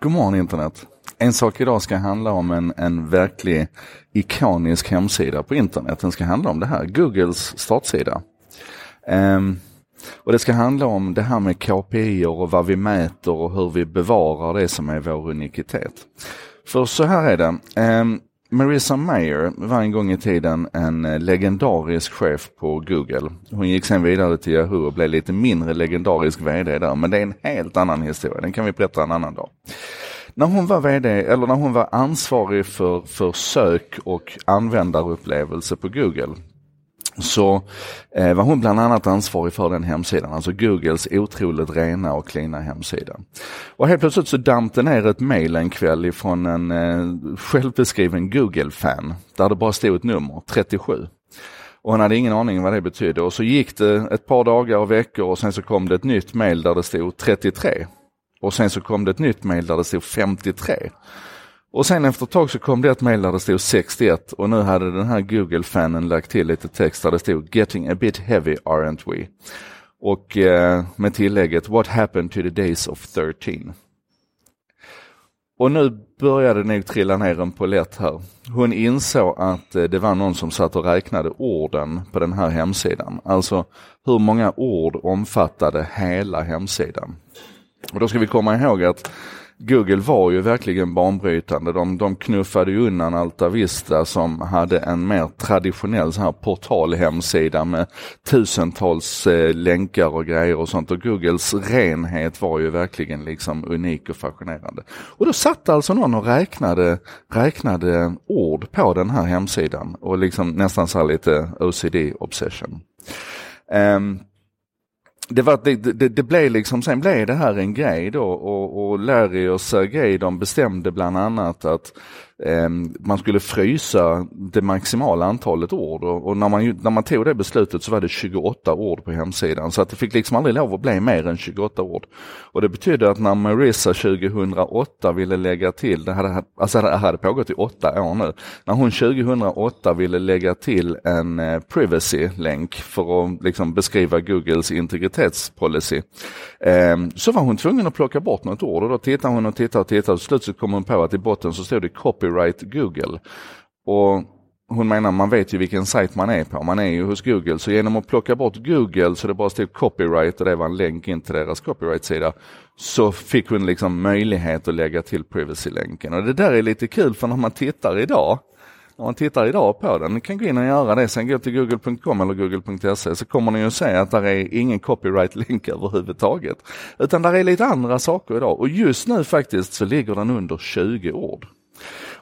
God morgon internet. En sak idag ska handla om en, en verklig ikonisk hemsida på internet. Den ska handla om det här, Googles startsida. Um, och Det ska handla om det här med KPI och vad vi mäter och hur vi bevarar det som är vår unikitet. För så här är det. Um, Marissa Mayer var en gång i tiden en eh, legendarisk chef på Google. Hon gick sen vidare till Yahoo och blev lite mindre legendarisk VD där, men det är en helt annan historia. Den kan vi berätta en annan dag. När hon var VD, eller när hon var ansvarig för, för sök och användarupplevelse på Google, så eh, var hon bland annat ansvarig för den hemsidan, alltså Googles otroligt rena och klina hemsida. Och helt plötsligt så damp det ner ett mail en kväll ifrån en eh, självbeskriven Google-fan, där det bara stod ett nummer, 37. Och hon hade ingen aning vad det betydde och så gick det ett par dagar och veckor och sen så kom det ett nytt mail där det stod 33. Och sen så kom det ett nytt mail där det stod 53. Och sen efter ett tag så kom det ett mejl där det stod 61 och nu hade den här Google-fanen lagt till lite text där det stod “Getting a bit heavy aren't we?” och eh, med tillägget “What happened to the days of 13?” Och nu började det nog trilla ner en polett här. Hon insåg att eh, det var någon som satt och räknade orden på den här hemsidan. Alltså hur många ord omfattade hela hemsidan. Och då ska vi komma ihåg att Google var ju verkligen banbrytande. De, de knuffade ju undan Alta Vista som hade en mer traditionell så här portalhemsida med tusentals eh, länkar och grejer och sånt. Och Googles renhet var ju verkligen liksom unik och fascinerande. Och då satt alltså någon och räknade, räknade ord på den här hemsidan och liksom nästan så här lite OCD obsession. Um, det, var, det, det, det, blev liksom, sen blev det här en grej då och, och Larry och Sergej de bestämde bland annat att eh, man skulle frysa det maximala antalet ord och, och, när, man, när man tog det beslutet så var det 28 ord på hemsidan så att det fick liksom aldrig lov att bli mer än 28 ord. Och det betydde att när Marissa 2008 ville lägga till, det hade, alltså det hade pågått i åtta år nu, när hon 2008 ville lägga till en eh, privacy-länk för att liksom beskriva Googles integritet eh, så var hon tvungen att plocka bort något ord och då tittade hon och tittade och tittade och till slut så kom hon på att i botten så stod det copyright Google. Och hon menar man vet ju vilken sajt man är på. Man är ju hos Google så genom att plocka bort Google så det bara stod copyright och det var en länk in till deras copyright-sida så fick hon liksom möjlighet att lägga till privacy-länken. Och det där är lite kul för när man tittar idag om man tittar idag på den, ni kan gå in och göra det, sen gå till google.com eller google.se så kommer ni att se att där är ingen copyright-länk överhuvudtaget. Utan där är lite andra saker idag och just nu faktiskt så ligger den under 20 ord.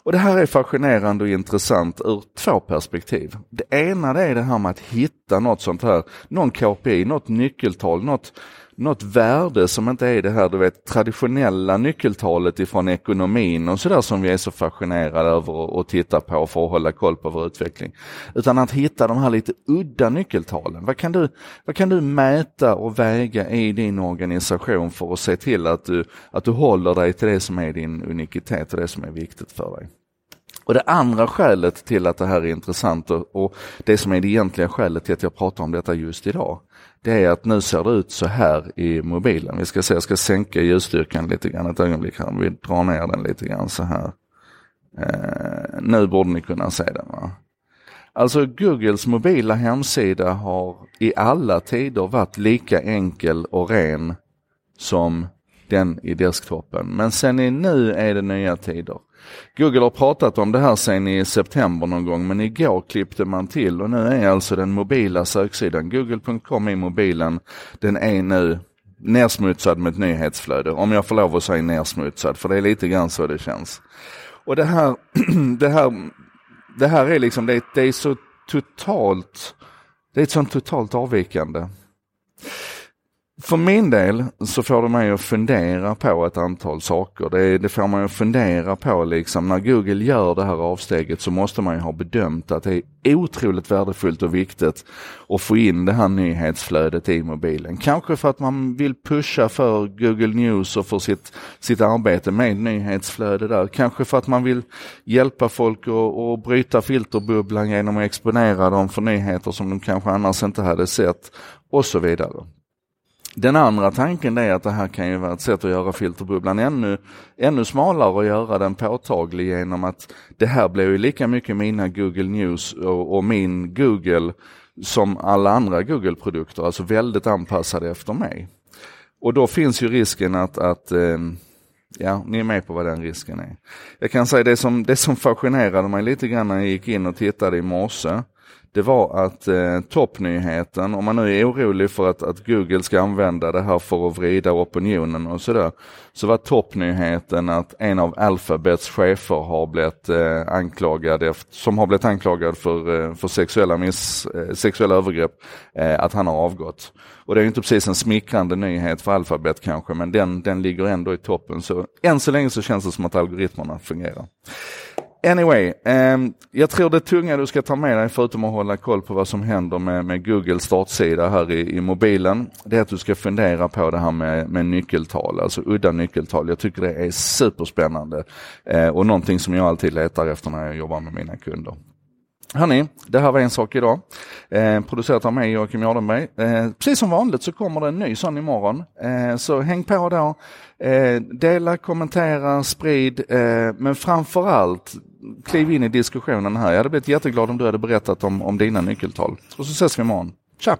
Och Det här är fascinerande och intressant ur två perspektiv. Det ena det är det här med att hitta något sånt här, någon KPI, något nyckeltal, något något värde som inte är det här du vet traditionella nyckeltalet ifrån ekonomin och sådär som vi är så fascinerade över att titta på för att hålla koll på vår utveckling. Utan att hitta de här lite udda nyckeltalen. Vad kan du, vad kan du mäta och väga i din organisation för att se till att du, att du håller dig till det som är din unikitet och det som är viktigt för dig? Och det andra skälet till att det här är intressant och, och, det som är det egentliga skälet till att jag pratar om detta just idag, det är att nu ser det ut så här i mobilen. Vi ska se, jag ska sänka ljusstyrkan lite grann ett ögonblick här. Vi drar ner den lite grann så här. Eh, nu borde ni kunna se den. Va? Alltså Googles mobila hemsida har i alla tider varit lika enkel och ren som den i desktopen. Men sen i nu är det nya tider. Google har pratat om det här sen i september någon gång men igår klippte man till och nu är alltså den mobila söksidan google.com i mobilen, den är nu nersmutsad med ett nyhetsflöde. Om jag får lov att säga nersmutsad för det är lite grann så det känns. Och det här, det här, det här är liksom, det, det är så totalt, det är ett sånt totalt avvikande. För min del så får det mig att fundera på ett antal saker. Det, det får mig att fundera på liksom när Google gör det här avsteget så måste man ju ha bedömt att det är otroligt värdefullt och viktigt att få in det här nyhetsflödet i mobilen. Kanske för att man vill pusha för Google News och för sitt, sitt arbete med nyhetsflöde där. Kanske för att man vill hjälpa folk att, att bryta filterbubblan genom att exponera dem för nyheter som de kanske annars inte hade sett och så vidare. Den andra tanken är att det här kan ju vara ett sätt att göra filterbubblan ännu, ännu smalare och göra den påtaglig genom att det här blir ju lika mycket mina Google News och, och min Google som alla andra Google-produkter, alltså väldigt anpassade efter mig. Och då finns ju risken att, att eh, ja, ni är med på vad den risken är. Jag kan säga det som, det som fascinerade mig lite grann när jag gick in och tittade i morse, det var att eh, toppnyheten, om man nu är orolig för att, att Google ska använda det här för att vrida opinionen och sådär, så var toppnyheten att en av Alphabets chefer har blivit eh, anklagad, efter, som har blivit anklagad för, eh, för sexuella, miss, eh, sexuella övergrepp, eh, att han har avgått. Och det är inte precis en smickrande nyhet för Alphabet kanske, men den, den ligger ändå i toppen. Så än så länge så känns det som att algoritmerna fungerar. Anyway, eh, jag tror det tunga du ska ta med dig förutom att hålla koll på vad som händer med, med Googles startsida här i, i, mobilen, det är att du ska fundera på det här med, med nyckeltal, alltså udda nyckeltal. Jag tycker det är superspännande eh, och någonting som jag alltid letar efter när jag jobbar med mina kunder. Hörni, det här var en sak idag. Eh, producerat av mig Joakim Jardenberg. Eh, precis som vanligt så kommer det en ny sån imorgon. Eh, så häng på då. Eh, dela, kommentera, sprid, eh, men framförallt kliv in i diskussionen här. Jag hade blivit jätteglad om du hade berättat om, om dina nyckeltal. Och så ses vi imorgon. Tja!